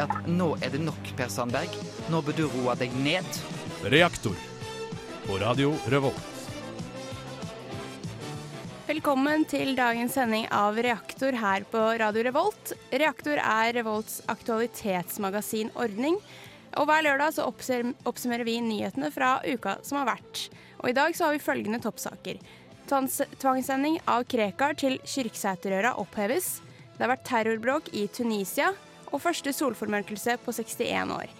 er at nå er det nok, Per Sandberg. Nå bør du roe deg ned. Reaktor på Radio Revolt. Velkommen til dagens sending av Reaktor her på Radio Revolt. Reaktor er Revolts aktualitetsmagasin Ordning. Og hver lørdag så oppsummerer vi nyhetene fra uka som har vært. Og i dag så har vi følgende toppsaker. Tvangssending av Krekar til Kyrksæterøra oppheves. Det har vært terrorbråk i Tunisia. Og første solformørkelse på 61 år.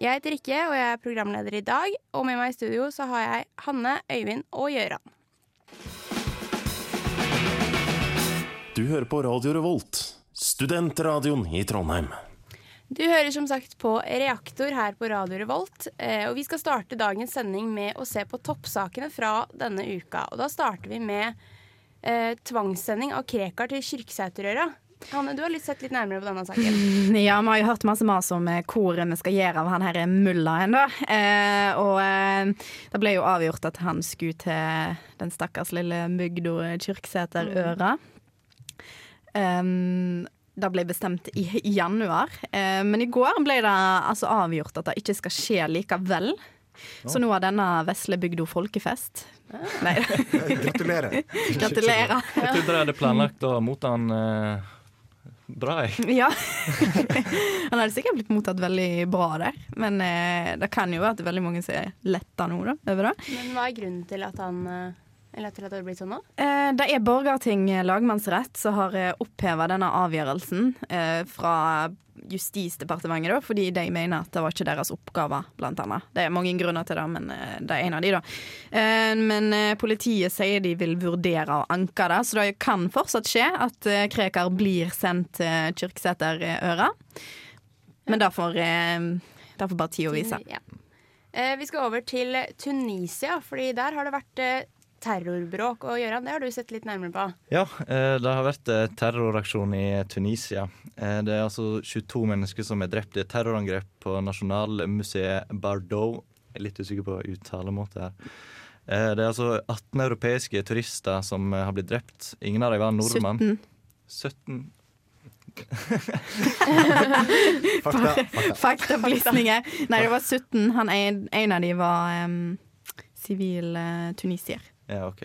Jeg heter Rikke, og jeg er programleder i dag. Og med meg i studio så har jeg Hanne, Øyvind og Gjøran. Du hører på Radio Revolt, studentradioen i Trondheim. Du hører som sagt på Reaktor her på Radio Revolt, eh, og vi skal starte dagens sending med å se på toppsakene fra denne uka. Og da starter vi med eh, tvangssending av Krekar til Kyrksæterøra. Hanne, du har litt sett litt nærmere på denne saken. Ja, vi har jo hørt masse mas om koret hvor vi skal gjøre av han her mullaen, da. Eh, og eh, det ble jo avgjort at han skulle til den stakkars lille bygda Kyrksæterøra. øra Um, det ble bestemt i, i januar, eh, men i går ble det altså avgjort at det ikke skal skje likevel. Så nå har denne vesle bygda folkefest. Ah. Nei. Gratulerer. Gratulerer. Jeg trodde dere hadde planlagt å motta han uh, bra, jeg. Ja. han hadde sikkert blitt mottatt veldig bra der, men eh, det kan jo være at det er veldig mange som er letta nå da, over det. Men hva er grunnen til at han eller til at det har blitt sånn nå? Eh, det er Borgarting lagmannsrett som har eh, oppheva denne avgjørelsen eh, fra Justisdepartementet, da, fordi de mener at det var ikke deres oppgave, blant annet. Det er mange grunner til det, men eh, det er en av de, da. Eh, men eh, politiet sier de vil vurdere å anke det, så det kan fortsatt skje at Krekar blir sendt til Kyrksæterøra. Men det får, det får bare tida vise. Ja. Vi skal over til Tunisia, fordi der har det vært terrorbråk. Og gjøre. det har du sett litt nærmere på? Ja, eh, det har vært eh, terroraksjon i Tunisia. Eh, det er altså 22 mennesker som er drept i et terrorangrep på Nasjonalmuseet Bardot. Jeg er litt usikker på uttalemåte her. Det er altså 18 europeiske turister som har blitt drept. Ingen av dem var nordmann. 17. 17 Fakta. Faktaopplysninger. Nei, det var 17. Han, en, en av dem var sivil um, tunisier. Ja, ok.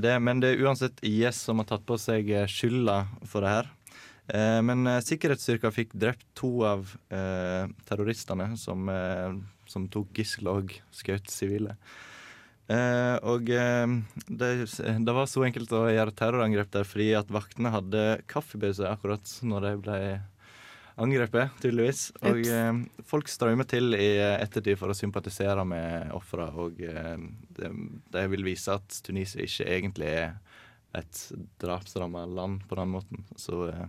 Det, men det er uansett IS som har tatt på seg eh, skylda for det her. Eh, men Sikkerhetsstyrka sikkerhetsstyrker fikk drept to av eh, terroristene som, eh, som, tok gisler og skjøt sivile. Eh, og det, det, var så enkelt å gjøre terrorangrep der fordi at vaktene hadde kaffepause akkurat når de ble angrepet, tydeligvis. Og eh, folk strømmer til i ettertid for å sympatisere med ofra. Og eh, det, det, vil vise at Tunisia ikke egentlig er et drapsramma land på den måten. Så eh,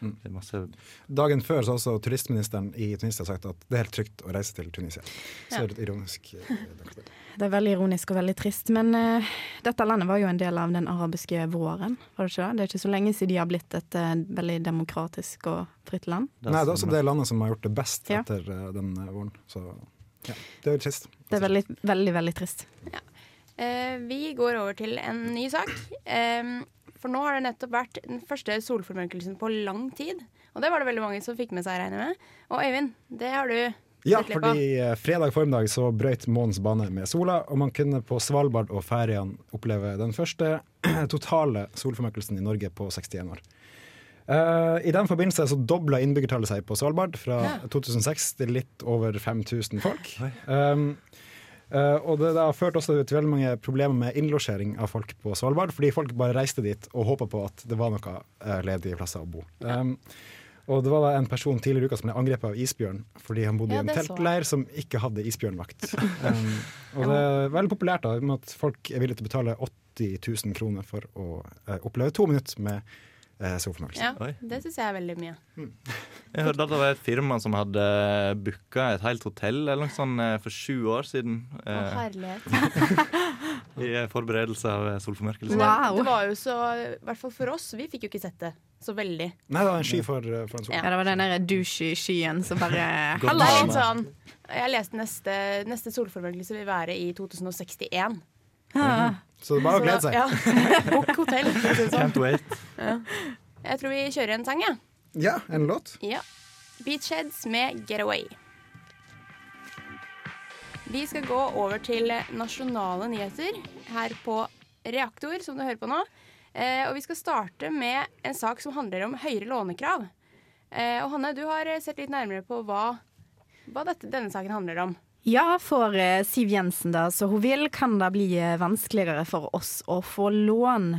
mm. det er masse Dagen før så har også turistministeren i Tunisia sagt at det er helt trygt å reise til Tunisia. Så ja. det er ironisk. Eh, det er veldig ironisk og veldig trist. Men uh, dette landet var jo en del av den arabiske våren, var det ikke det? Det er ikke så lenge siden de har blitt et uh, veldig demokratisk og fritt land. Nei, det er også det landet som har gjort det best ja. etter uh, den våren. Så ja, det er jo trist. Det er veldig, veldig, veldig trist. Ja. vi går over til en ny sak. For nå har det nettopp vært den første solformørkelsen på lang tid. Og det var det veldig mange som fikk med seg, regner jeg med. Og Øyvind, det har du ja, fordi eh, fredag formiddag så brøyt månens bane med sola, og man kunne på Svalbard og Færøyene oppleve den første totale solformørkelsen i Norge på 61 år. Uh, I den forbindelse så dobla innbyggertallet seg på Svalbard fra 2006 til litt over 5000 folk. Um, uh, og det har ført også til veldig mange problemer med innlosjering av folk på Svalbard, fordi folk bare reiste dit og håpa på at det var noe uh, ledige plasser å bo. Um, og det var da en person tidligere i uka som ble angrepet av isbjørn fordi han bodde ja, i en teltleir som ikke hadde isbjørnvakt. Um, og det er veldig populært da, med at folk er villige til å betale 80 000 kroner for å uh, oppleve to minutter med eh, solformørkelse. Ja, det syns jeg er veldig mye. Jeg hørte at det var et firma som hadde booka et helt hotell eller noe sånt eh, for sju år siden. Å, eh, herlighet. I eh, forberedelse av solformørkelse. Wow. det, var jo så I hvert fall for oss, vi fikk jo ikke sett det så veldig. Nei, det var en sky for, for en sol. Ja. Det var den der douche-skyen som bare er sånn Jeg leste neste, neste solformørkelse vil være i 2061. Ah. Så det er bare å glede seg. Ja. Bukk hotell. sånn. Can't wait. Ja. Jeg tror vi kjører en sang, jeg. Ja, en låt. Ja. Beachheads med Getaway. Vi skal gå over til nasjonale nyheter her på Reaktor, som du hører på nå. Eh, og vi skal starte med en sak som handler om høyere lånekrav. Eh, og Hanne, du har sett litt nærmere på hva, hva dette, denne saken handler om. Ja, for eh, Siv Jensen, da, så hun vil, kan det bli eh, vanskeligere for oss å få lån.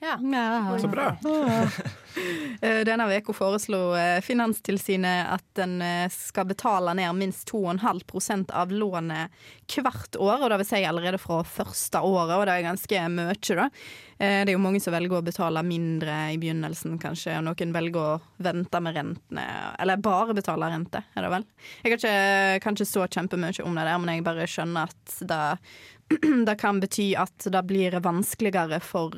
Ja. Så bra. Eh, Denne uka foreslo eh, Finanstilsynet at en eh, skal betale ned minst 2,5% av lånet hvert år. og Det vil si allerede fra første året, og det er ganske mye. da. Eh, Det er jo mange som velger å betale mindre i begynnelsen, kanskje, og noen velger å vente med rentene. Eller bare betale rente, er det vel. Jeg kan ikke, kan ikke så kjempemye om det der, men jeg bare skjønner at det, det kan bety at det blir vanskeligere for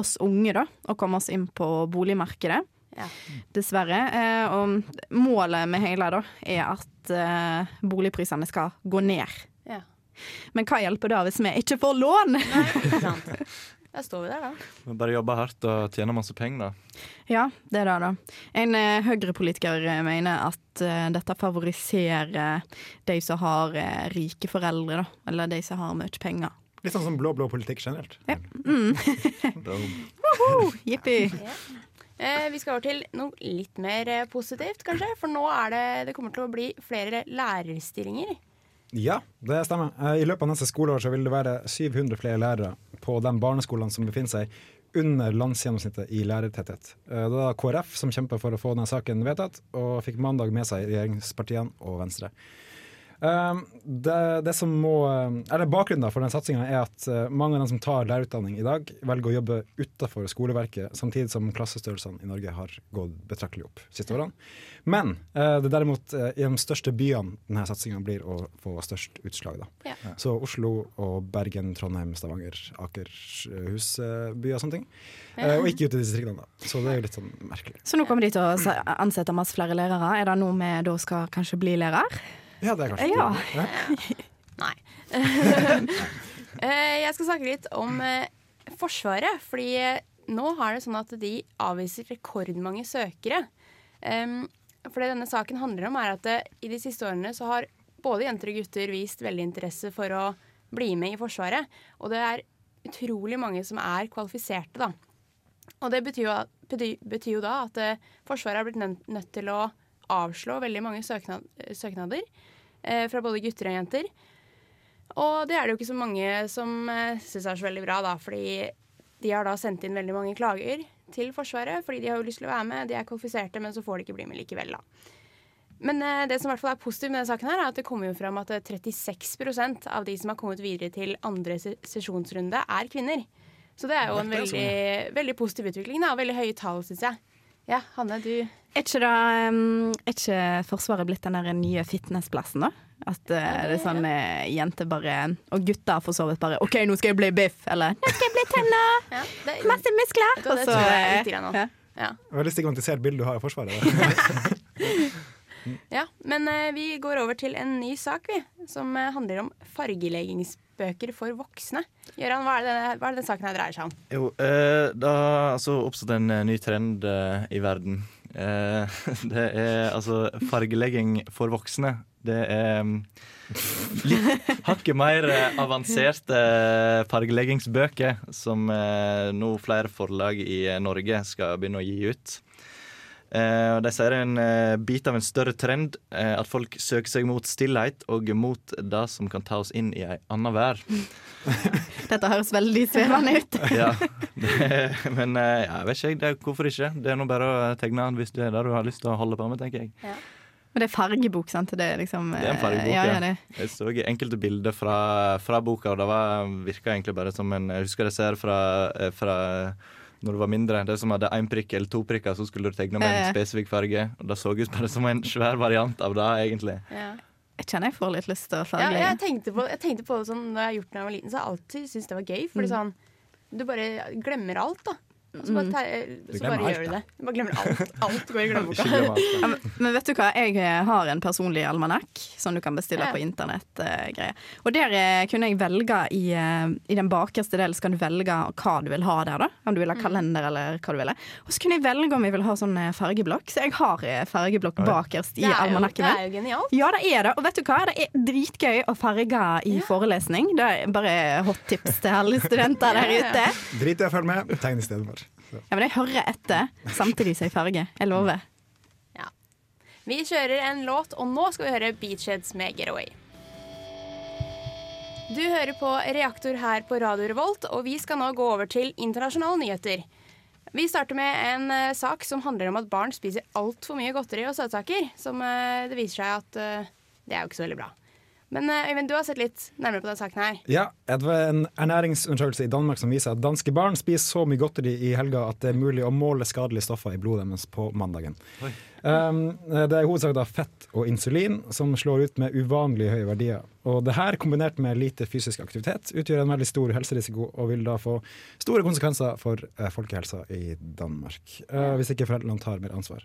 oss unge da, å komme oss inn på boligmarkedet. Dessverre. Eh, og målet med hele da, er at eh, boligprisene skal gå ned. Ja. Men hva hjelper det hvis vi ikke får lån? Ikke sant? Der står vi der, da. Vi Bare jobbe hardt og tjene masse penger, da. Ja, det er det, da. En eh, Høyre-politiker eh, mener at eh, dette favoriserer de som har eh, rike foreldre, da. Eller de som har mye penger. Litt sånn som blå-blå politikk generelt. Mm. Jippi. Eh, vi skal over til noe litt mer eh, positivt, kanskje. For nå er det, det kommer til å bli flere lærerstillinger. Ja, det stemmer. Eh, I løpet av neste skoleår så vil det være 700 flere lærere på de barneskolene som befinner seg under landsgjennomsnittet i lærertetthet. Eh, Det var KrF som kjempa for å få denne saken vedtatt, og fikk mandag med seg regjeringspartiene og Venstre. Eh, Det, det som må, eller Bakgrunnen for den satsinga er at eh, mange av dem som tar lærerutdanning i dag, velger å jobbe utafor skoleverket, samtidig som klassestørrelsene i Norge har gått betraktelig opp de siste årene. Men eh, det er derimot eh, i de største byene denne satsinga blir å få størst utslag. Da. Ja. Så Oslo og Bergen, Trondheim, Stavanger, Akershus by og sånne ting. Eh, og ikke ute i distriktene, da. Så det er jo litt sånn merkelig. Så nå kommer de til å ansette masse flere lærere. Er det noe vi da skal kanskje bli lærer? Ja, det er kanskje Ja. Nei. Eh, jeg skal snakke litt om eh, Forsvaret. Fordi nå har det sånn at de avviser rekordmange søkere. Um, for det denne saken handler om, er at eh, i de siste årene så har både jenter og gutter vist veldig interesse for å bli med i Forsvaret. Og det er utrolig mange som er kvalifiserte, da. Og det betyr jo, betyr, betyr jo da at Forsvaret har blitt nødt til å avslå veldig mange søknad, søknader eh, fra både gutter og jenter. Og det er det jo ikke så mange som eh, syns er så veldig bra, da, fordi de har da sendt inn veldig mange klager til Forsvaret, fordi de har jo lyst til å være med, de er kvalifiserte, men så får de ikke bli med likevel, da. Men eh, det som i hvert fall er positivt med denne saken, her, er at det kommer jo fram at eh, 36% av de som har kommet videre til andre sesjonsrunde, er kvinner. Så det er jo en veldig, veldig positiv utvikling, da, og veldig høye tall, syns jeg. Ja, Hanne, du Er ikke, da, um, er ikke Forsvaret blitt den der nye fitnessplassen, da? At uh, det er sånn uh, jenter bare Og gutter for så vidt bare OK, nå skal jeg bli biff! Eller nå skal jeg bli tenner! Masse muskler! Vet du hva, det Og så, om. ja. Ja. Veldig stigmatisert bilde du har av Forsvaret. Ja, men eh, vi går over til en ny sak, vi. Som eh, handler om fargeleggingsbøker for voksne. Gøran, hva er hva er det den saken her dreier seg om? Jo, eh, det har altså oppstått en eh, ny trend eh, i verden. Eh, det er altså fargelegging for voksne. Det er mm, litt hakket mer eh, avanserte fargeleggingsbøker som nå flere forlag i Norge skal begynne å gi ut. Eh, de sier det er en eh, bit av en større trend, eh, at folk søker seg mot stillhet og mot det som kan ta oss inn i ei anna vær. Dette høres veldig svevende ut. ja, det, men jeg vet ikke, det, hvorfor ikke? Det er nå bare å tegne hvis det er det du har lyst til å holde på med, tenker jeg. Men det er fargebok, sant? Det er liksom Det er en fargebok, ja. ja. ja. Jeg så enkelte bilder fra, fra boka, og det var, virka egentlig bare som en Jeg husker jeg ser fra, fra når du var mindre. Det som hadde én prikk eller to prikker, så skulle du tegne med en spesifikk farge. Og Det så ut bare som en svær variant av det, egentlig. Ja. Jeg kjenner jeg får litt lyst til å Ja, jeg, tenkte på, jeg tenkte på sånn når jeg har gjort det da jeg var liten, så har jeg alltid syntes det var gøy. Fordi Mm. sånn, du bare glemmer alt, da. Så bare, Mm. te- så bare gjør du det. Du bare glemmer alt. Alt går i glemmeboka. Ja, men, men vet du hva, jeg eh, har en personlig almanakk som du kan bestille Ja. på internett. Uh. Og der eh, kunne jeg velge i, uh, i den bakerste delen så kan du velge hva du vil ha der. da Om du vil ha kalender eller hva du vil. Og så kunne jeg velge om jeg vil ha sånn fargeblokk. Så jeg har fargeblokk bakerst i almanakken min. det er jo genialt. Ja, det er det. Og vet du hva, det er dritgøy å farge i forelesning. Det er bare hot tips til alle studenter der ute. Drit i å følge med, tegn i stedet for. Så. Ja, men jeg hører etter samtidig som jeg farger. Jeg lover. Ja. Vi kjører en låt, og nå skal vi høre Beachheads med Getaway. Du hører på Reaktor her på Radio Revolt, og vi skal nå gå over til internasjonale nyheter. Vi starter med en uh, sak som handler om at barn spiser altfor mye godteri og søtsaker. Som uh, det viser seg at uh, det er jo ikke så veldig bra. Men eh, Øyvind, du har sett litt nærmere på denne saken her. Ja, det var en ernæringsundersøkelse i Danmark som viser at danske barn spiser så mye godteri i helga at det er mulig å måle skadelige stoffer i blodet deres på mandagen. Um, det er i hovedsak da fett og insulin som slår ut med uvanlig høye verdier. Og det her, kombinert med lite fysisk aktivitet, utgjør en veldig stor helserisiko og vil da få store konsekvenser for eh, folkehelsa i Danmark. Uh, hvis ikke foreldrene tar mer ansvar.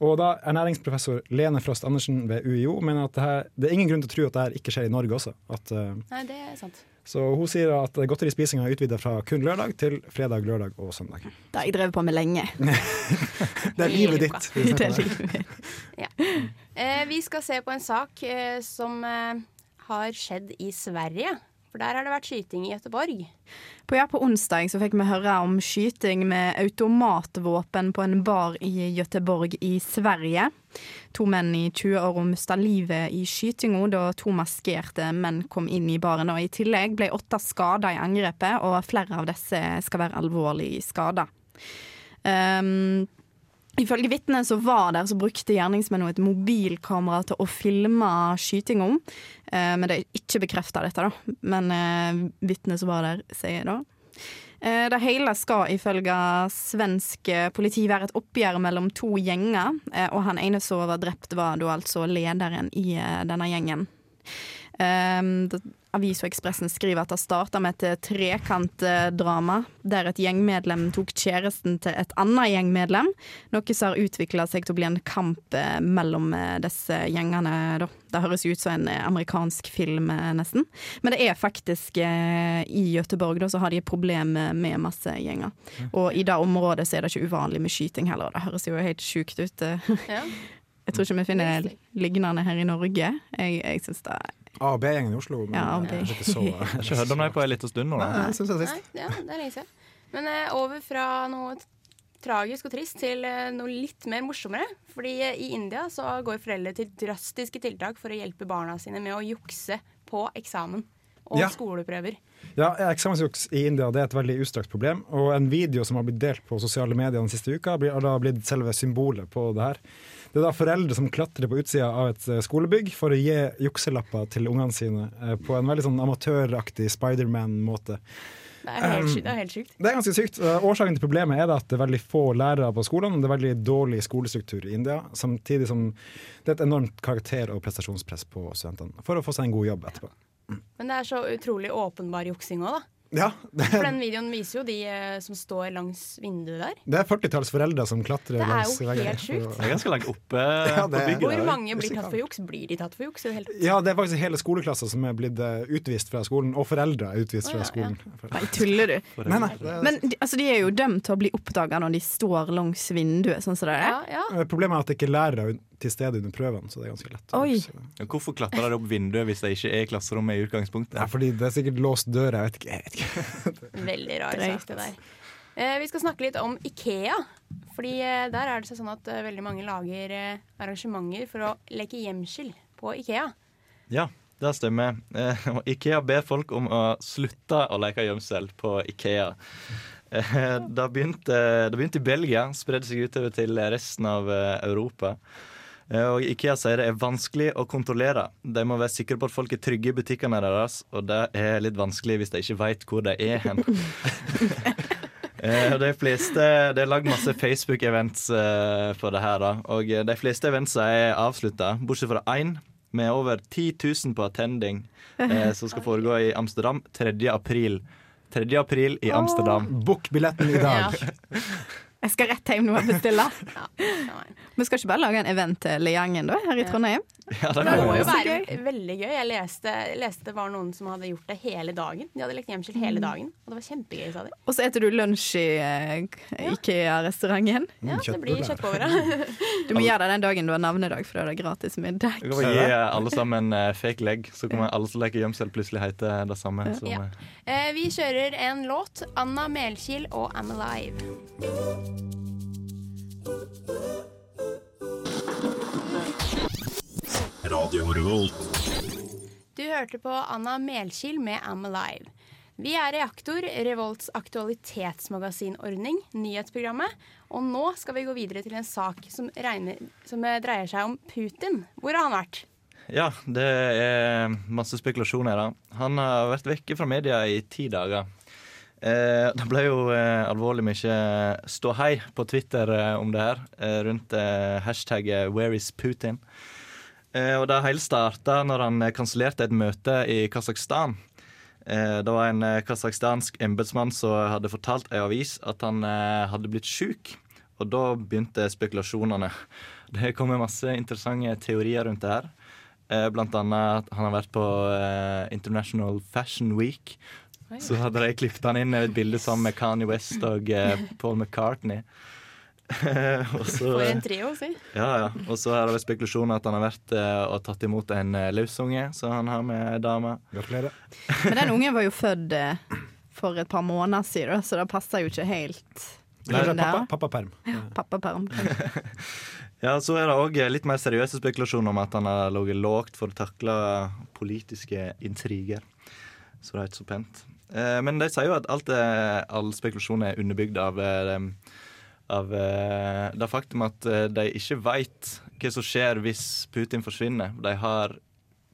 Og da Ernæringsprofessor Lene Frost Andersen ved UiO mener at det, her, det er ingen grunn til å tro at dette ikke skjer i Norge også. At, eh, Nei, det er sant. så hun sier at godterispisinga er utvida fra kun lørdag til fredag, lørdag og søndag. Det har jeg drevet på med lenge. Det er livet ditt. Det er livet mitt. Ja. Eh, vi skal se på en sak eh, som eh, har skjedd i Sverige. For der har det vært skyting i Gøteborg. På, ja, på onsdag så fikk vi høre om skyting med automatvåpen på en bar i Gøteborg i Sverige. To menn i 20-åra mista livet i skytinga da to maskerte menn kom inn i baren. Og I tillegg ble åtte skada i angrepet, og flere av disse skal være alvorlig skada. Um, Ifølge vitnet som var der, så brukte gjerningsmennene et mobilkamera til å filme skytinga. Eh, men det er ikke bekrefta, dette, da. Men eh, vitnet som var der, sier da. Eh, det hele skal ifølge svensk eh, politi være et oppgjør mellom to gjenger. Og han ene som var drept, var da altså lederen i denne gjengen. Um, Avis og Ekspressen skriver at det starta med et trekantdrama, der et gjengmedlem tok kjæresten til et annet gjengmedlem. Noe som har utvikla seg til å bli en kamp eh, mellom eh, disse gjengene. Da. Det høres ut som en eh, amerikansk film, nesten. Men det er faktisk i Gøteborg, da, så har de et problem med masse gjenger. Og i det området så er det ikke uvanlig med skyting heller. Det høres jo helt sjukt ut. Ja. Jeg tror ikke vi finner lignende her i Norge. Jeg, jeg syns det er A- og B-gjengen i Oslo. Men Ja, er B. ikke så Jeg har ikke hørt om dem på en liten stund nå. Nei, jeg synes Nei, ja, det er lenge siden. Men eh, over fra noe tragisk og trist til eh, noe litt mer morsommere. Fordi eh, i India så går foreldre til drastiske tiltak for å hjelpe barna sine med å jukse på eksamen og Ja. skoleprøver. Ja, Eksamensjuks i India det er et veldig utstrakt problem. Og en video som har blitt delt på sosiale medier den siste uka, har da blitt selve symbolet på det her. Det er da foreldre som klatrer på utsida av et eh, skolebygg for å gi jukselapper til ungene sine eh, på en veldig sånn amatøraktig Spiderman-måte. Det er helt, sykt- det er helt sykt. Det er ganske sykt. Årsaken til problemet er at det er veldig få lærere på skolene. og Det er veldig dårlig skolestruktur i India, samtidig som det er et enormt karakter- og prestasjonspress på studentene for å få seg en god jobb etterpå. Men det er så utrolig åpenbar juksing òg, da. Ja, For den videoen viser jo de eh, som står langs vinduet der. Det er 40-talls foreldre som klatrer Det er langs jo veggen. helt sjukt. Det er ganske langt oppe Ja, på det er- bygget. Hvor der. mange blir tatt for juks? Blir de tatt for juks? i det hele tatt? Ja, det er faktisk hele skoleklasser som er blitt eh, utvist fra skolen, og foreldre er utvist Å, ja, fra skolen. Nei, tuller du? Nei, nei, det er, Men de, altså, de er jo dømt til å bli oppdaga når de står langs vinduet, sånn som det er. Ja, ja. Eh, Problemet er at det ikke er lærere til stede under prøven, så det er ganske lett. Oi. Ja, Hvorfor klatrer dere opp vinduet hvis det ikke er klasserommet i utgangspunktet? Ja, fordi det er sikkert låst dør, jeg vet ikke. Jeg vet ikke. Veldig rar sak, det der. Eh, vi skal snakke litt om Ikea. Fordi eh, der er det sånn at eh, veldig mange lager eh, arrangementer for å leke gjemsel på Ikea. Ja, det stemmer. Eh, Ikea ber folk om å slutte å leke gjemsel på Ikea. Eh, Det begynte, det begynte i Belgia, spredde seg utover til resten av Europa. Eh, Og Ikea sier det er vanskelig å kontrollere. De må være sikre på at folk er trygge i butikkene deres, og det er litt vanskelig hvis de ikke vet hvor de er hen. Eh, de fleste, Det er lagd masse Facebook-events eh, for det her. da Og de fleste events er avslutta, bortsett fra én med over 10 000 på attending, eh, som skal foregå i Amsterdam 3. april. 3. april i Amsterdam. Book billetten i dag. Jeg skal rett hjem nå og bestille. Vi skal ikke bare lage en event til Leangen da, her i Trondheim? Ja, Det det må jo være gøy. veldig gøy. Jeg leste, leste det var noen som hadde gjort det hele dagen. De hadde lekt hjemskilt hele Mm. dagen, og det var kjempegøy, sa de. Og så eter du lunsj i eh, Ikea-restauranten. Ja, det blir kjøttboller. Du må gjøre det den dagen du har navnedag, for da er det gratis middag. Vi kan gi alle sammen eh, fake leg, så kommer alle som leker gjemsel, plutselig hete det samme. Som, Ja. eh, Eh, vi kjører en låt. Anna Melkil og I'm Alive. Radio Revolt. Du hørte på Anna Melkil med Am Alive. Vi er Reaktor, Revolts aktualitetsmagasinordning, nyhetsprogrammet. Og nå skal vi gå videre til en sak som, regner, som dreier seg om Putin. Hvor har han vært? Ja, det er masse spekulasjoner. da. Han har vært vekke fra media i ti dager. Eh, det ble jo eh, alvorlig mye ståhei på Twitter eh, om det her, eh, rundt eh, hashtagget 'Where is Putin?' Eh, og det hele starta når han kansellerte et møte i Kasakhstan. Det var en kasakhstansk embetsmann som hadde fortalt ei avis at han hadde blitt sjuk. Og da begynte spekulasjonene. Det kommer masse interessante teorier rundt det her. Blant annet at han har vært på International Fashion Week. Så hadde de klippet han inn i et bilde sammen med Kanye West og eh, Paul McCartney. og så, For en trio, si. ja, ja. Og så er det spekulasjoner at han har vært eh, og tatt imot en uh, løsunge som han har med dama. Gratulerer. Men den ungen var jo født eh, for et par måneder siden, så det passer jo ikke helt. Nei, pappa, pappaperm. Pappaperm. Ja, Så er det òg litt mer seriøse spekulasjoner om at han har ligget lågt for å takle politiske intriger. Så det er ikke så pent. Eh, men de sier jo at alt er, all spekulasjon er underbygd av, eh, av eh, det faktum at de ikke veit hva som skjer hvis Putin forsvinner. De har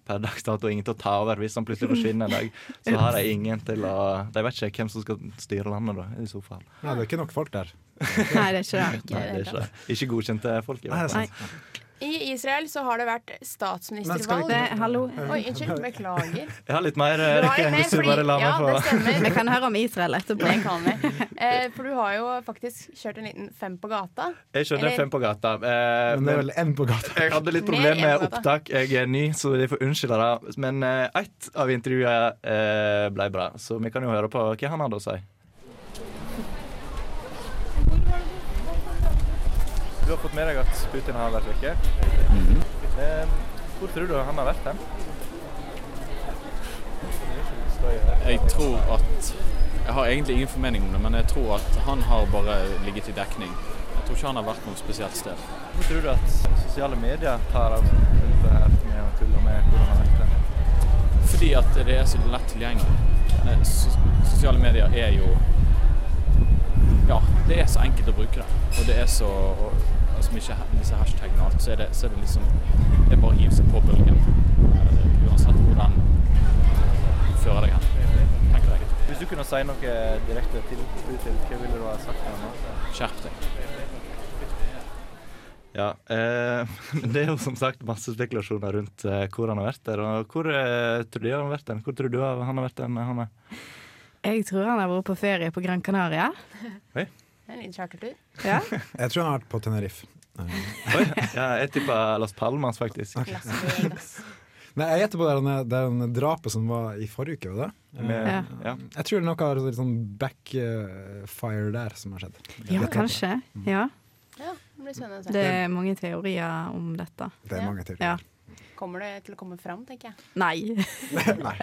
per dags dato ingen til å ta over. Hvis han plutselig forsvinner en dag, så har de ingen til å De vet ikke hvem som skal styre landet, da, i så fall. Nei, det er ikke nok folk der. Nei, det er ikke det. Nei, det er ikke, ikke godkjente folk. i hvert fall. Nei. I Israel så har det vært statsministervalg. vi ikke- hallo. Oi, unnskyld. Beklager. Jeg har litt mer eh, rekke hvis du bare lar meg få. Vi kan høre om Israel etterpå. Det kan vi. Eh, for du har jo faktisk kjørt en liten fem på gata. Jeg skjønner Eller- fem på gata. eh, Men det er vel én på gata. Jeg hadde litt problemer med opptak. Jeg er ny, så de får unnskylde det. Men eh, ett av intervjuene eh, ble bra, så vi kan jo høre på hva han hadde å si. Du har fått med deg at Putin har vært vekke. Eh, Hvor tror du han har vært hen? Jeg tror at Jeg har egentlig ingen formening om det, men jeg tror at han har bare ligget i dekning. Jeg tror ikke han har vært noe spesielt sted. Hvor tror du at sosiale medier tar av dette her med å tulle med hvor han har vært hen? Fordi at det er så lett tilgjengelig. Sos- Sosiale medier er jo Ja, det er så enkelt å bruke det. Og det er så og, som ikke har disse hashtagene og alt, så er det, så er det liksom Det er bare å hive seg på bølgen. eh, Uansett hvordan fører deg hen. Tenker jeg. Hvis du kunne si noe direkte til Putin, hva ville du ha sagt til ham nå? Skjerp deg. Ja, eh, Det er jo som sagt masse spekulasjoner rundt eh, hvor han har vært der. Og hvor eh, tror du han har vært den? Hvor tror du han har vært den? Han er? Jeg tror han har vært på ferie på Gran Canaria. En liten chartertur. Ja. Jeg tror han har vært på Tenerife. Oi, ja, jeg tippa Las Palmas, faktisk. Okay. Nei, jeg gjetter på det det er der drapet som var i forrige uke. var det? Med- ja. ja. Jeg tror det er noe sånn backfire der som har skjedd. Ja, kanskje. Ja. Ja, det blir spennende å se. Det er mange teorier om dette. Det er mange teorier. Ja. Kommer det til å komme fram, tenker jeg. Nei Nei.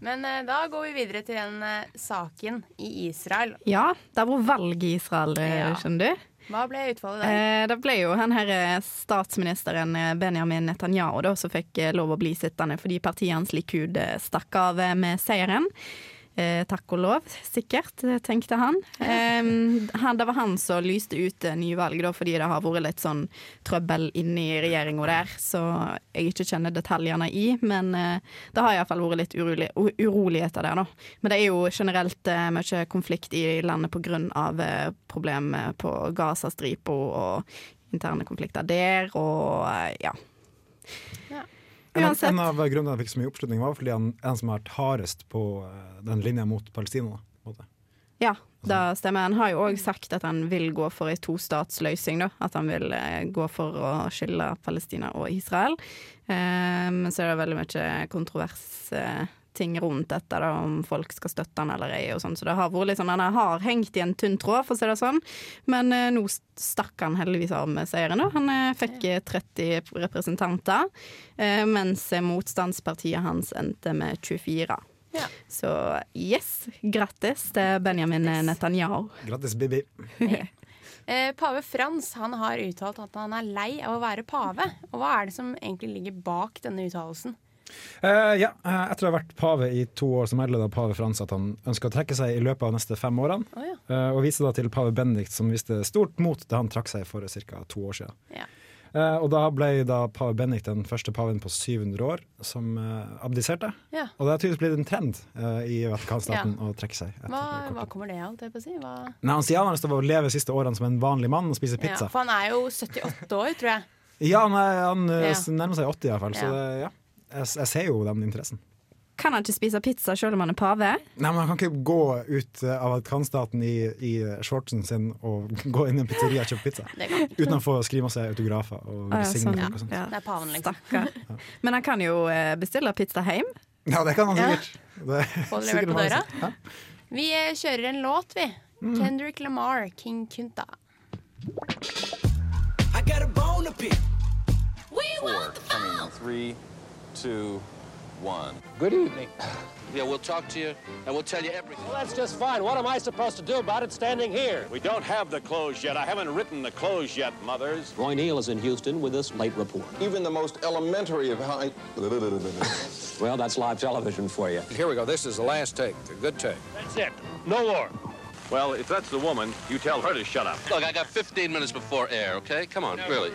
Men eh, da går vi videre til den eh, saken i Israel. Ja, det var valg i Israel, eh, Ja. skjønner du. Hva ble utfallet der? Eh, det ble jo han her eh, statsministeren eh, Benjamin Netanyahu da, som fikk eh, lov å bli sittende fordi partiet hans Likud eh, stakk av eh, med seieren. Eh, takk og lov, sikkert, eh, tenkte han. Eh, han. Det var han som lyste ut eh, nyvalg, da, fordi det har vært litt sånn trøbbel inni regjeringa der, så jeg ikke kjenner detaljene i. Men eh, det har iallfall vært litt urolig, uroligheter der, da. Men det er jo generelt eh, mye konflikt i landet pga. Eh, problemet på Gazastripa og interne konflikter der, og eh, ja. En, av- Uansett. en av grunnene han fikk så mye oppslutning, var fordi han er den som har vært hardest på eh, den linja mot Palestina. da, en. Ja, det stemmer. Han har jo òg sagt at han vil gå for ei tostatsløsning. da. At han vil eh, gå for å skille Palestina og Israel. Eh, men så er det veldig mye kontroversting rundt dette, da, om folk skal støtte han eller ei. og sånn. Så det har vært litt sånn, han har hengt i en tynn tråd, for å si det sånn. Men eh, nå stakk han heldigvis av med seieren. da. Han eh, fikk eh, 30 representanter, eh, mens eh, motstandspartiet hans endte med 24. Så yes, grattis til Benjamin Netanyahu. Grattis, Bibi. Eh, pave Frans han har uttalt at han er lei av å være pave. Og hva er det som egentlig ligger bak denne uttalelsen? Eh, ja, eh, etter å ha vært pave i to år, så melder da pave Frans at han ønsker å trekke seg i løpet av neste fem årene. Oh, ja. uh, og viser da til pave Benedikt, som viste stort mot da han trakk seg for ca. to år siden. Ja. Uh, og da ble da pave Benedikt den første paven på 700 år som abdiserte. Ja. Og det har tydeligvis blitt en trend i Vatikanstaten å trekke seg. Hva, hva kommer det av? Det på å si? Hva? Nei, han sier han har lyst til å leve de siste årene som en vanlig mann og spise pizza. for han er jo 78 år, tror jeg. Ja, han, er, han Ja. nærmer seg 80 i hvert fall, så det, ja. Jeg, jeg ser jo den interessen. Kan han ikke spise pizza selv om han er pave? Nei, men Han kan ikke gå ut eh, av Vatikanstaten i, i shortsen sin og gå inn i en pizzeria og kjøpe pizza. Uten å få skrive masse autografer og Ah, ja, sånn, og sånt. ja. Det er paven, liksom. Stakkar. Men han kan jo eh, bestille pizza hjem. Ja, det kan han Ja. sikkert. Det er Få det sikkert levert på døra. Vi eh, kjører en låt, vi. Mm. Kendrick Lamar, King Kunta. I got a bone to pick. Four, coming in three, two, one. Good evening. Yeah, we'll talk to you and we'll tell you everything. Well, that's just fine. What am I supposed to do about it standing here? We don't have the clothes yet. I haven't written the clothes yet, mothers. Roy Neal is in Houston with this late report. Even the most elementary of how. Well, that's live television for you. Here we go. This is the last take. A good take. That's it. No more. Well, if that's the woman, you tell her to shut up. Look, I got 15 minutes before air, okay? Come on, really.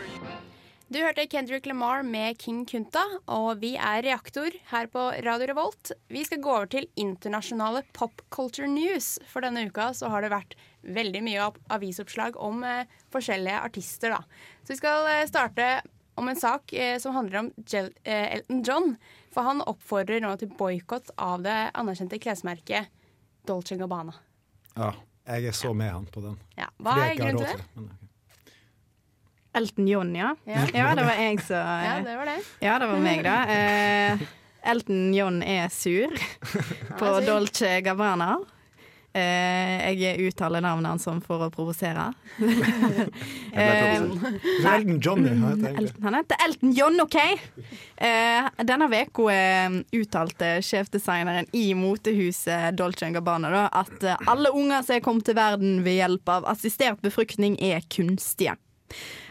Du hørte Kendrick Lamar med King Kunta, og vi er Reaktor her på Radio Revolt. Vi skal gå over til internasjonale pop culture news. For denne uka så har det vært veldig mye av- avisoppslag om eh, forskjellige artister. da. Så vi skal eh, starte om en sak eh, som handler om Jel eh, Elton John. For han oppfordrer nå til boikott av det anerkjente klesmerket Dolce Gabbana. Ja, jeg er så med han på den. Ja. Hva er grunnen til det? men- Elton John, ja. Ja. Ja, det var jeg som Ja, det var det. Ja, det var meg, da. Eh, Elton John er sur på. Dolce Gabbana. Eh, jeg uttaler navnet hans sånn for å provosere. Eh, Elton John, ja, han heter. Elton, han heter Elton John, OK? Eh, denne uka eh, uttalte sjefdesigneren i motehuset Dolce Gabbana da, at eh, alle unger som er kommet til verden ved hjelp av assistert befruktning, er kunstige.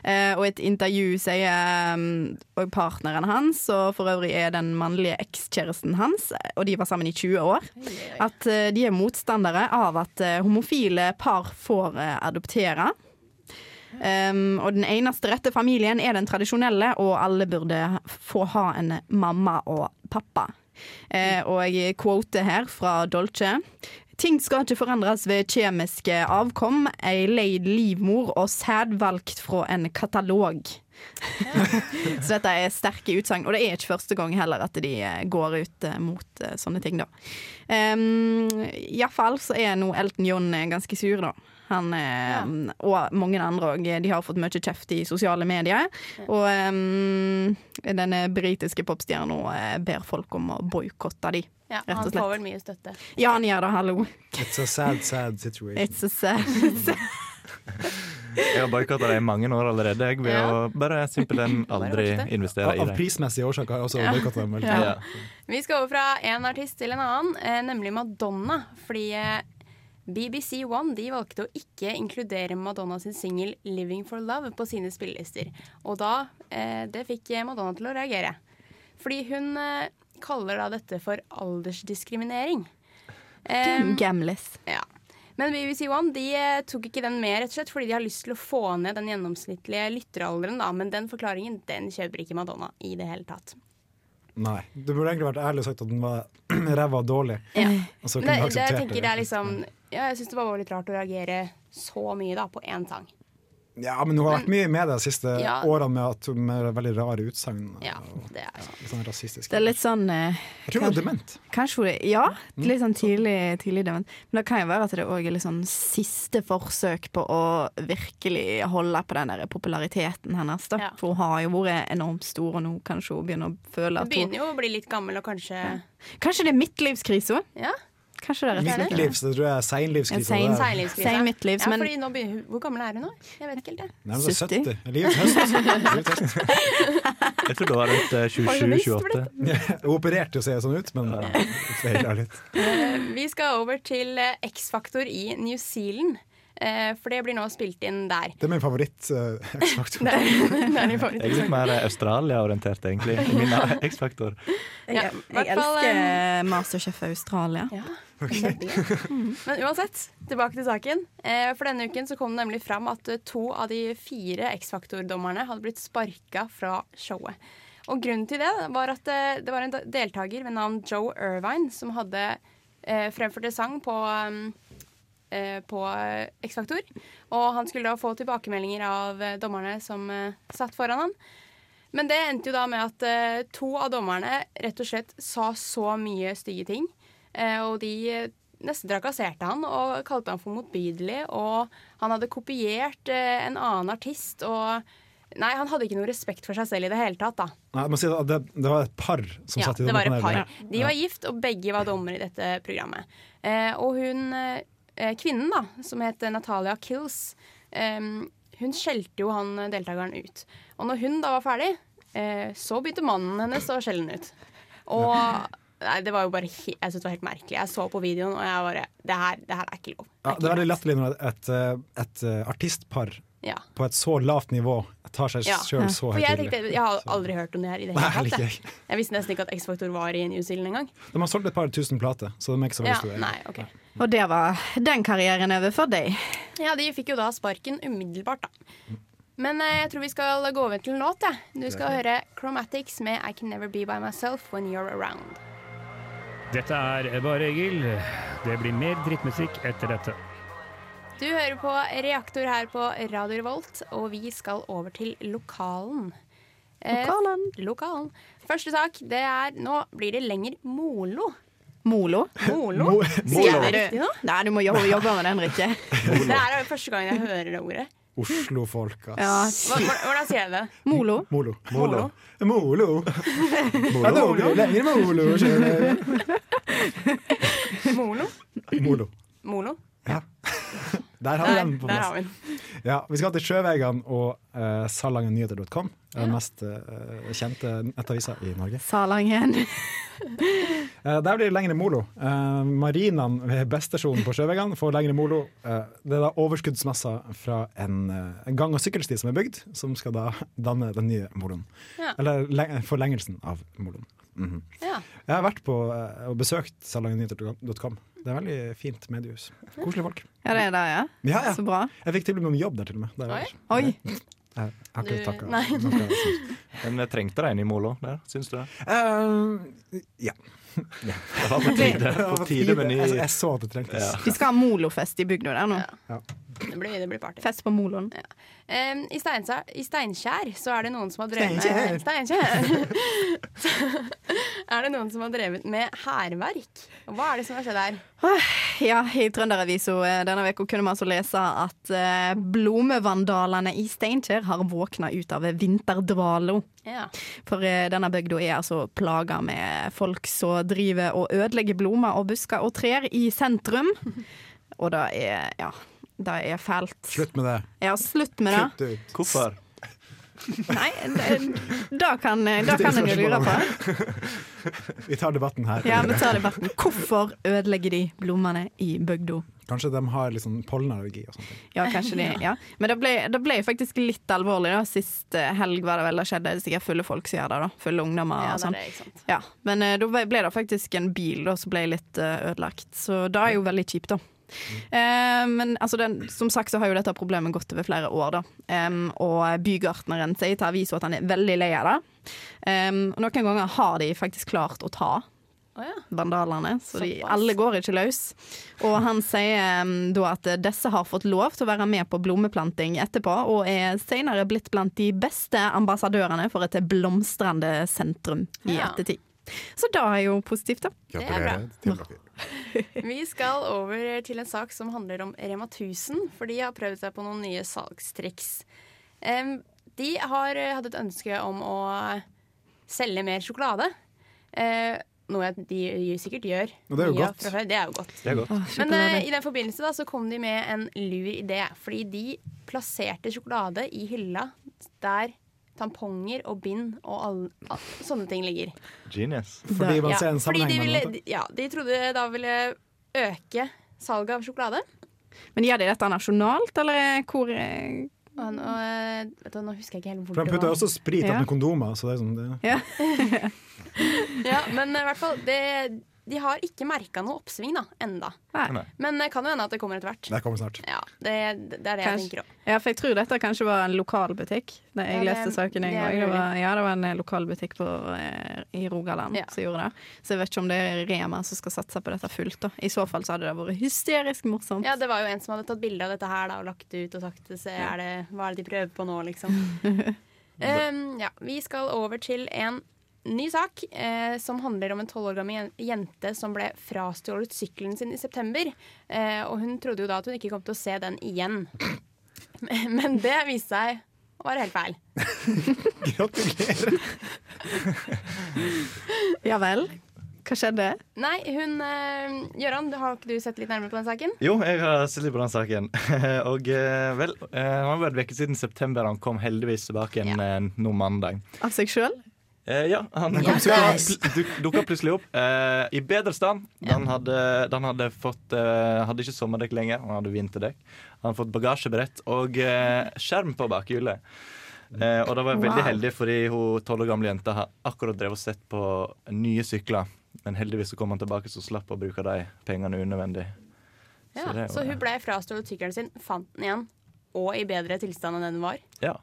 Eh, og i et intervju sier um, partneren hans, og for øvrig er den mannlige ekskjæresten hans, og de var sammen i 20 år, at uh, de er motstandere av at uh, homofile par får uh, adoptere. Um, og den eneste rette familien er den tradisjonelle, og alle burde få ha en mamma og pappa. Eh, og jeg quoter her fra Dolce. Ting skal ikke forandres ved kjemiske avkom, ei leid livmor og sæd valgt fra en katalog. så dette er sterke utsagn, og det er ikke første gang heller at de eh, går ut eh, mot eh, sånne ting, da. Um, Iallfall så er nå Elton John ganske sur, da. Han, ja. Og mange andre òg. De har fått mye kjeft i sosiale medier. Og um, denne britiske popstjerna eh, ber folk om å boikotte de, Ja, rett og han får vel mye støtte. Ja, han gjør det, hallo. It's a sad, sad situation. It's a sad sad. Jeg har boikotta det i mange år allerede, jeg, ved Ja. å bare simpelthen aldri investere i Av prismessige årsaker har jeg også Ja. boikottet dem. Ja. Vi skal over fra en artist til en annen, eh, nemlig Madonna. Fordi eh, BBC One de valgte å ikke inkludere Madonna sin singel 'Living for Love' på sine spillelister. Og da, eh, det fikk Madonna til å reagere. Fordi hun eh, kaller da dette for aldersdiskriminering. Um, Gamlis. Ja. Men BBC One de eh, tok ikke den med, rett og slett fordi de har lyst til å få ned den gjennomsnittlige lytteralderen. da, Men den forklaringen den kjøper ikke Madonna i det hele tatt. Nei. Du burde egentlig vært ærlig og sagt at den var ræva dårlig. Ja. Og så kunne du det, det, jeg tenker det er liksom ja, Jeg syns det bare var litt rart å reagere så mye da på én sang. Ja, men hun har vært mye med de siste Ja. årene med, at, med veldig rare utsagn. Ja, det er ja, sånn rasistisk. Det er litt sånn eh, Jeg tror hun er dement. Kanskje hun er Ja, Mm. litt sånn tidlig, tidlig dement. Men det kan jo være at det òg er litt sånn siste forsøk på å virkelig holde på den der populariteten hennes. Da. For hun har jo vært enormt stor, og nå kanskje hun begynner å føle at hun begynner jo å bli litt gammel og kanskje Kanskje det er midtlivskrise? Ja. Kanskje det er rett og slett Midtlivs, det tror jeg er seinlivskrise. Sein- det Seilingskrise. Sein midtlivs, ja, men- fordi nå begynner, Hvor gammel er hun nå? Jeg vet ikke helt det. Nei, men det er 70. Livets høst. Livets høst. Jeg tror det var rundt eh, 27-28. Hun opererte jo ser sånn ut, men feila litt. Eh, Vi skal over til eh, X-Factor i New Zealand. Eh, For det blir nå spilt inn der. Det er min favoritt-X-faktor. Er din favoritt. Jeg er litt mer eh, Australia-orientert, egentlig. i Min X-faktor. Ja, Jeg, jeg elsker eh, Masterchef Australia. Men uansett, tilbake til saken. Eh, For denne uken så kom det nemlig fram at eh, to av de fire X-Faktor-dommerne hadde blitt sparka fra showet. Og grunnen til det var at eh, det var en deltaker ved navn Joe Irvine som hadde eh, fremført en sang på um, eh, på eh, X-Faktor. Og han skulle da få tilbakemeldinger av eh, dommerne som eh, satt foran han. Men det endte jo da med at to av dommerne rett og slett sa så mye stygge ting. og de nesten trakasserte han og kalte han for motbydelig. Og han hadde kopiert en annen artist og Nei, han hadde ikke noe respekt for seg selv i det hele tatt, da. Nei, si det, det var et par som Ja, satt i det var et par. De var gift, og begge var dommere i dette programmet. Og hun kvinnen, da, som het Natalia Kills, eh, hun skjelte jo han eh, deltakeren ut. Og når hun da var ferdig, eh, så begynte mannen hennes å skjelle henne ut. Og Nei, det var jo bare Jeg synes det var helt merkelig. Jeg så på videoen, og jeg bare Det her, det her er ikke lov. Ja, det er veldig latterlig når et, et, et eh, artistpar Ja. på et så lavt nivå tar seg Ja. sjøl så For jeg tenkte, jeg har aldri hørt om det her i det hele tatt. Jeg. jeg visste nesten ikke at X-Factor var i New Zealand engang. De har solgt et par tusen plater, så de er ikke så Ja, veldig store. nei, ok. Og det var den karrieren over for deg. Ja, de fikk jo da sparken umiddelbart, da. Men eh, jeg tror vi skal gå over til en låt. Ja. Du skal høre Chromatics med I Can Never Be By Myself When You're Around. Dette er Bare Egil. Det blir mer drittmusikk etter dette. Du hører på Reaktor her på Radio Revolt, og vi skal over til lokalen. Eh, Lokalen. lokalen. Første sak, det er Nå blir det lenger molo. Molo? Molo? Mo- Sier jeg det riktig nå? Nei, du må jobbe, jobbe med den, Rikke. Det er jo første gang jeg hører det ordet. Oslo-folk, ass. Ja. Hvordan- sier jeg det? Molo. Molo. Molo. Molo. Molo. lenger molo. skjønner Molo? Molo. Molo. Molo? Der har vi den på plass. Ja, vi skal til Sjøvegan og uh, salangennyheter.com. Den mest uh, kjente nettavisa i Norge. Salangen. uh, der blir det lengre molo. Uh, marinaen ved Bestasjonen på Sjøvegan får lengre molo. Uh, det er da overskuddsmasser fra en, eh, en gang- og sykkelsti som er bygd, som skal da danne den nye moloen. Ja. Eller forlengelsen av moloen. Mhm. Ja. Jeg har vært på eh, og besøkt salangennyheter.com. Det er veldig fint mediehus. Koselige folk. Ja, det er det, ja? Ja, ja. Så bra. Jeg fikk tilbud om jobb der, til og med. Der Oi. Oi. Jeg har ikke takka. Men jeg trengte deg en i Molo der, syns du det? Eh, ja. ja. Det var på tide, på tide med ny Jeg, jeg så at det trengtes. Ja. Vi skal ha molofest i bygda der nå. Det blir, det blir party. Fest på moloen. Um, i, I Steinkjer så er det noen som har drevet Steinkjær. med Steinkjer. er det noen som har drevet med hærverk. Hva er det som har skjedd her? Ja, i Trønderavisa eh, denne uka kunne man altså lese at uh, blomevandalene i Steinkjer har våkna ut av vinterdvala. Ja. For uh, denne bygda er altså plaga med folk som driver og ødelegger blomster og busker og trær i sentrum. Og det er ja, det er fælt. Slutt med det. Ja, slutt med det. Kutt det ut. Hvorfor? Nei, det, kan, det kan en jo lure på. Vi tar debatten her. Ja, vi tar debatten. Hvorfor ødelegger de blomstene i bygda Kanskje de har litt sånn pollenallergi og sånt. Ja, kanskje de, ja. Men det ble, det ble faktisk litt alvorlig. da Sist eh, helg var det vel det skjedde. Det er sikkert fulle folk som gjør det. da Fulle ungdommer og sånn. Ja, men eh, da ble det faktisk en bil da som ble litt eh, ødelagt. Så det er jo veldig kjipt, da. Eh, men altså den, som sagt så har jo dette problemet gått over flere år, da. Og bygartneren sier til avisa at han er veldig lei av det. Og noen ganger har de faktisk klart å ta vandalene, så de, alle går ikke løs. Og han sier um, da at disse har fått lov til å være med på blommeplanting etterpå, og er senere blitt blant de beste ambassadørene for et blomstrende sentrum i Ja. Så da er jo positivt, da. Det er bra. Vi skal over til en sak som handler om Rema 1000, for de har prøvd seg på noen nye salgstriks. De har eh, hatt et ønske om å selge mer sjokolade. Eh, noe de sikkert gjør. Og det er jo mye godt. Fra. Det er jo godt. Det er godt. Men eh, i den forbindelse da, så kom de med en lur idé. Fordi de plasserte sjokolade i hylla der tamponger og bind og all, all, sånne ting ligger. Genius. Fordi man ser en fordi de, sammenheng ville, ja, de trodde da ville øke salget av sjokolade. Men gjør de dette nasjonalt, eller hvor eh, Og nå, eh, vet du, nå husker jeg ikke helt hvor For de det putter også sprit Ja. med kondomer, så det er sånn det, Ja. Ja, men i hvert fall det, De har ikke merka noe oppsving da, enda. Nei. Men det kan jo hende at det kommer etter hvert. Det kommer snart. Ja, det, det er det jeg tenker òg. Ja, for jeg tror dette kanskje var en lokalbutikk. Da jeg Ja, det- leste saken en er. Det, var- ja, det var en lokal lokalbutikk på, eh, i Rogaland Ja. som gjorde det. Så jeg vet ikke om det er Rema som skal satse på dette fullt. Da. I så fall så hadde det vært hysterisk morsomt. Ja, det var jo en som hadde tatt bilde av dette her da, og lagt det ut og sagt se, er det, hva er det de prøver på nå, liksom. um, ja, vi skal over til en ny sak eh, som handler om en tolv år gammel jente som ble frastjålet sykkelen sin i september. Eh, og hun trodde jo da at hun ikke kom til å se den igjen. Men det viste seg å være helt feil. Gratulerer. Ja vel. Hva skjedde? Nei, hun eh, Gøran, har ikke du sett litt nærmere på den saken? Jo, jeg har sett litt på den saken. og eh, vel, eh, han var vært en uke siden september. Han kom heldigvis tilbake igjen eh, nå mandag. Av seg sjøl? Eh, ja, han Ja, dukka, plutselig opp eh, i bedre stand. Den hadde, den hadde fått eh, Hadde ikke sommerdekk lenger, han hadde vinterdekk. Han hadde fått bagasjebrett og eh, skjerm på bakhjulet. Eh, og da var jeg veldig Wow. heldig, fordi hun tolv år gamle jenta har akkurat drevet og sett på nye sykler. Men heldigvis så kom han tilbake, så slapp å bruke de pengene unødvendig. Ja, så var- hun ble frastjålet sykkelen sin, fant den igjen, og i bedre tilstand enn den var. Ja.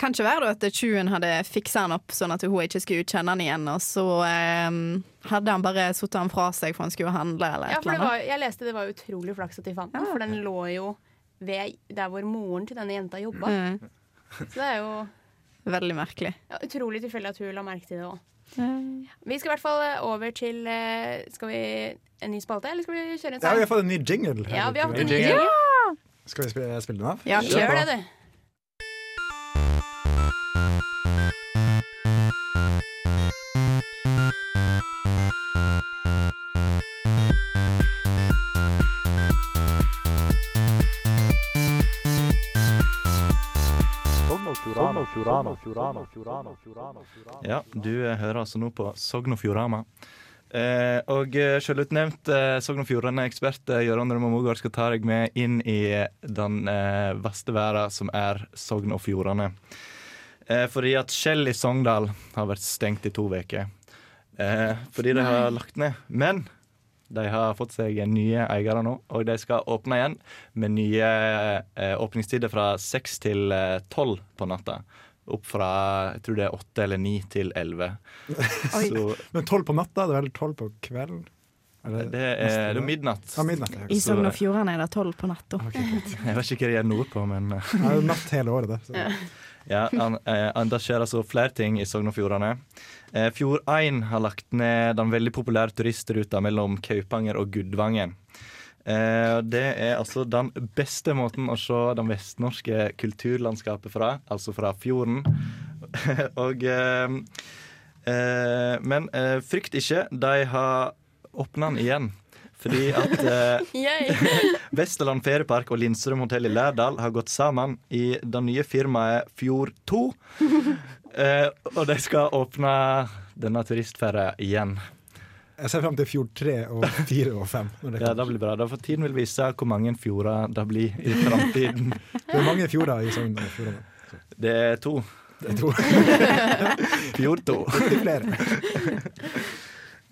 Kan ikke være da at tjuven hadde fiksa han opp sånn at hun ikke skulle kjenne han igjen, og så um, hadde han bare satt han fra seg for han skulle handle, eller Ja, for var, jeg leste det var utrolig flaks at de fant den, for den lå jo ved der hvor moren til denne jenta jobba. Mm. Så det er jo Veldig merkelig. ja, utrolig tilfeldig at hun la merke til det òg. Vi skal i hvert fall eh, over til eh, Skal vi en ny spalte, eller skal vi kjøre en Ja, vi har fått en ny jingle. Ja, vi har fått en ny jingle. Skal vi spille, spille den av? Ja, kjør det, du. Ja, du eh, hører altså nå på Sogn og Fjordane. Eh, og eh, selvutnevnt eh, Sogn og Fjordane-ekspert eh, Gøran Rømme Mogård skal ta deg med inn i den eh, verste verden som er Sogn og Fjordane. Eh, fordi at Skjell i Sogndal har vært stengt i to uker. Eh, fordi de har lagt ned. Men de har fått seg nye eiere nå, og de skal åpne igjen med nye eh, åpningstider fra seks til eh, tolv på natta. Opp fra jeg tror det er åtte eller ni til elleve. Så Men tolv på natta, det er vel tolv på kvelden? Eller- det er, det er midnatt. Ja, midnatt ja. I Sogn og Fjordane er det tolv på natta. Jeg vet ikke hva de gjør nordpå, men eh, Det er jo natt hele året, det. Ja, an, eh, an- Det skjer altså flere ting i Sogn og Fjordane. Eh, Fjord1 har lagt ned den veldig populære turistruta mellom Kaupanger og Gudvangen. Eh, det er altså den beste måten å se det vestnorske kulturlandskapet fra, altså fra fjorden. og Men frykt ikke, de har åpna den igjen. Fordi at eh, Vesterland feriepark og Lindstrøm hotell i Lærdal har gått sammen i det nye firmaet Fjord2. Eh, og de skal åpne denne turistferja igjen. Jeg ser frem til fjord 3 og 4 og 5. Når det, Ja, det blir bra. Da får tiden vil vise hvor mange fjorder det blir i framtiden. det er mange fjorder i Sogn og Fjordane. Det er to. Det er to. Fjord to. er flere.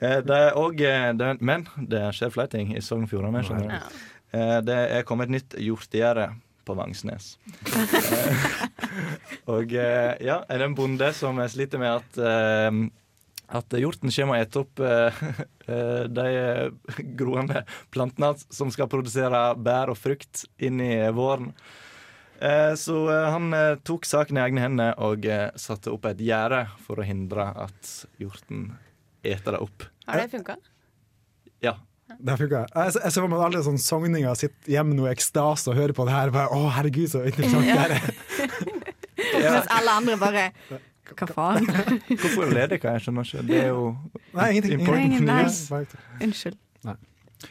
Eh, Det er òg Men det skjer flere ting i Sogn og Fjordane. Eh, Det er kommet et nytt hjortegjerde på Vangsnes. Eh, og eh, ja, er det en bonde som sliter med at eh, at hjorten kommer og eter opp eh, eh, de eh, groende plantene som skal produsere bær og frukt inn i våren. Eh, Så eh, han eh, tok saken i egne hender og eh, satte opp et gjerde for å hindre at hjorten eter det opp. Har det funka? Ja. Det funka. Jeg, jeg ser for meg alle sånne sogninger sitter hjemme nå i ekstase og hører på det her. Bare, å, herregud, så interessant det her er. Mens alle andre bare Hva faen? Hvorfor er det hva Jeg skjønner ikke. Det er jo Nei, ingenting. important ingenting. news. Nei. Unnskyld. Nei.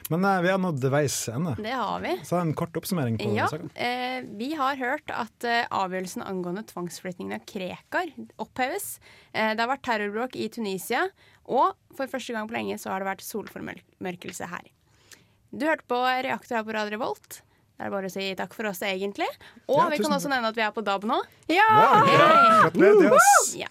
Men eh, vi har nådd veis ende. Det har vi. Så en kort oppsummering på Ja, saken. eh, vi har hørt at eh, avgjørelsen angående tvangsflyttingen av Krekar oppheves. Eh, det har vært terrorbråk i Tunisia, og for første gang på lenge så har det vært solformørkelse her. Du hørte på Reaktor her på Radio Revolt. Det er bare å si takk for oss, egentlig. Og Ja, vi kan også nevne at vi er på DAB nå. Ja! Ja, gratulerer til. Ja.